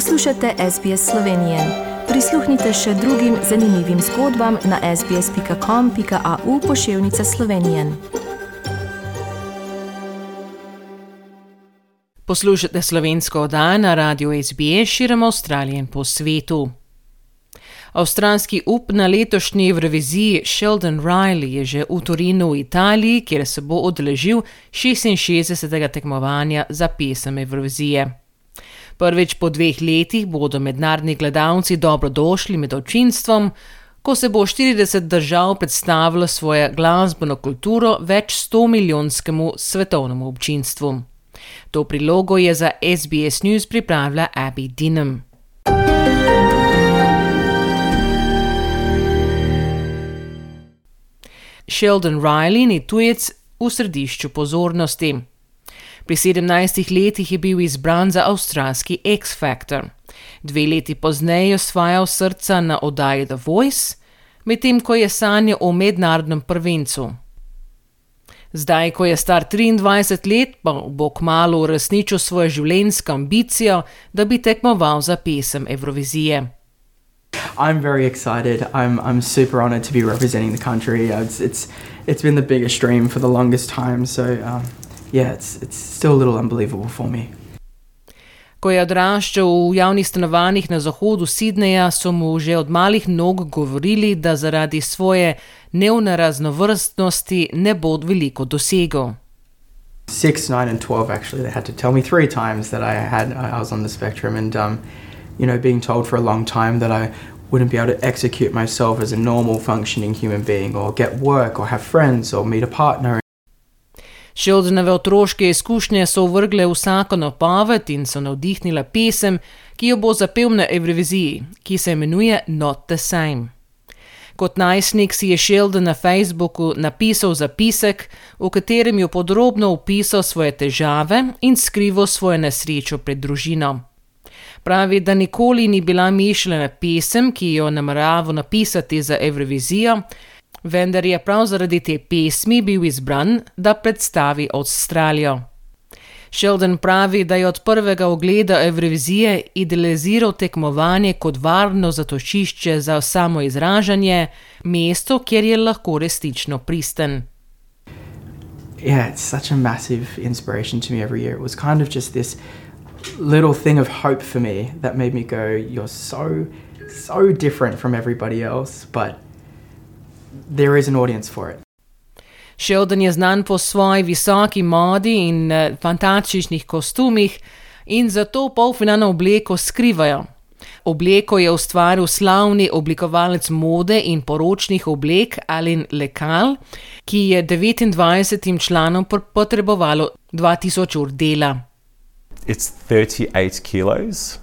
Poslušate SBS Slovenije. Prisluhnite še drugim zanimivim zgodbam na sbsp.com.au pošiljka Slovenije. Poslušate slovensko oddajo na radiju SBS širom Avstralije in po svetu. Avstralski up na letošnji reviziji Sheldon Riley je že v Torinu v Italiji, kjer se bo odeležil 66. tekmovanja za pesem Evrovizije. Prvič po dveh letih bodo mednarodni gledalci dobrodošli med občinstvom, ko se bo 40 držav predstavilo svojo glasbeno kulturo več 100 milijonskemu svetovnemu občinstvu. To prilogo je za SBS News pripravila Abby Dinham. Sheldon Riley ni tujec v središču pozornosti. Pri 17 letih je bil izbran za avstralski X Factor. Dve leti pozneje je osvajal srca na oddaji The Voice, medtem ko je sanjal o mednarodnem prvencu. Zdaj, ko je star 23 let, pa bo kmalo uresničil svojo življenjsko ambicijo, da bi tekmoval za pesem Evrovizije. I'm very excited. I'm, I'm super honored to be representing the country. Uh, it's, it's, it's been the biggest dream for the longest time. So, um, yeah, it's, it's still a little unbelievable for me. Ko je odraščal v javnih stanovanjih na zahodu Sydneja, so mu že od malih nog govorili, da zaradi svoje neune raznovrstnosti ne bo veliko dosegel. Six, nine, and twelve, actually, they had to tell me three times that I had I was on the spectrum, and um, you know, being told for a long time that I wouldn't be able to execute myself as a normal functioning human being, or get work, or have friends, or meet a partner. Sheldonove otroške izkušnje so vrgle vsako napoved in so navdihnile pesem, ki jo bo zapel na Evroviziji, ki se imenuje Not the Same. Kot najstnik si je Sheldon na Facebooku napisal zapisek, v katerem je podrobno opisal svoje težave in skrival svojo nesrečo pred družino. Pravi, da nikoli ni bila mišljena pesem, ki jo namerava napisati za Evrovizijo, vendar je prav zaradi te pesmi bil izbran, da predstavi Avstralijo. Sheldon pravi, da je od prvega ogleda Evrovizije idealiziral tekmovanje kot varno zatočišče za samo izražanje, mesto, kjer je lahko resnično pristen. Yeah, it's such a massive inspiration to me every year. It was kind of just this little thing of hope for me that made me go, You're so, so different from everybody else, but there is an audience for it. Sheldon je znan po svoji visoki modi in uh, fantastičnih kostumih, in zato polfinalno obleko skrivajo. Obleko je ustvaril slavni oblikovalec mode in poročnih oblek Alin Lekal, ki je 29 članom potrebovalo 2000 ur dela. It's 38 kilos,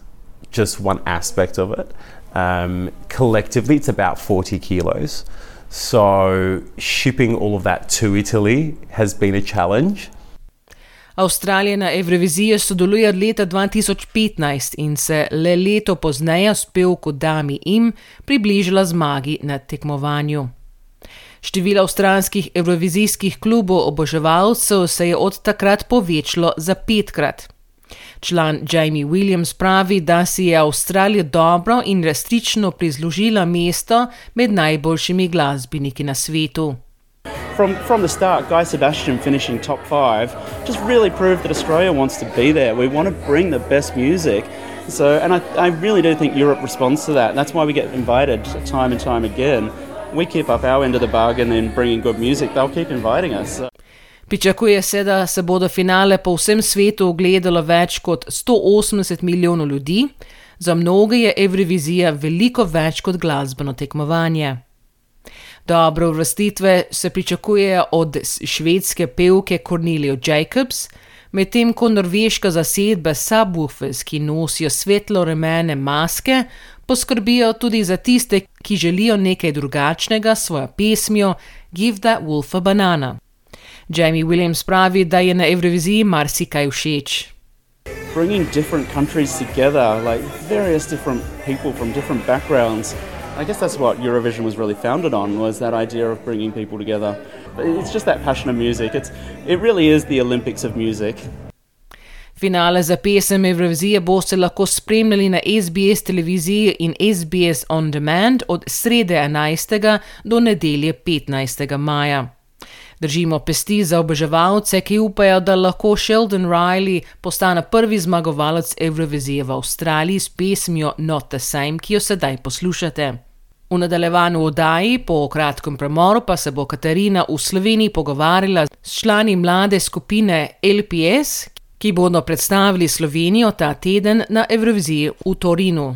just one aspect of it. Um, collectively, it's about 40 kilos. So, shipping all of that to Italy has been a challenge. Avstralija na Evroviziji sodeluje od leta 2015 in se le leto pozneje s pevko Dami Im približala zmagi na tekmovanju. Število avstralskih evrovizijskih klubov oboževalcev se je od takrat povečalo za petkrat. Član Jamie Williams pravi, da si je Avstralija dobro in resnično prizložila mesto med najboljšimi glasbeniki na svetu. From, from the start, Guy Sebastian finishing top five just really proved that Australia wants to be there. We want to bring the best music. So, and I, I really do think Europe responds to that. That's why we get invited time and time again. We keep up our end of the bargain in bringing good music, they'll keep inviting us. So. Pričakuje se, da se bodo finale po vsem svetu ogledalo več kot 180 milijonov ljudi, za mnoge je Evrovizija veliko več kot glasbeno tekmovanje. Dobre uvrstitve se pričakujejo od švedske pevke Cornelia Jacobs, medtem ko norveška zasedba Subwoofers, ki nosijo svetlo remene maske, poskrbijo tudi za tiste, ki želijo nekaj drugačnega s svojo pesmijo Give that wolf a banana. Jamie Williams pravi, da je na Evroviziji marsikaj všeč. Bringing different countries together, like various different people from different backgrounds. I guess that's what Eurovision was really founded on, was that idea of bringing people together. It's just that passion of music. It's, it really is the Olympics of music. Finale za pesem Evrovizije boste lahko spremljali na SBS televiziji in SBS On Demand od srede 11. do nedelje 15. maja. Držimo pesti za oboževalce, ki upajo, da lahko Sheldon Riley postane prvi zmagovalec Evrovizije v Avstraliji s pesmijo Not the Same, ki jo sedaj poslušate. V nadaljevanju oddaji, po kratkem premoru, pa se bo Katarina v Sloveniji pogovarjala s člani mlade skupine LPS, ki bodo predstavili Slovenijo ta teden na Evroviziji v Torinu.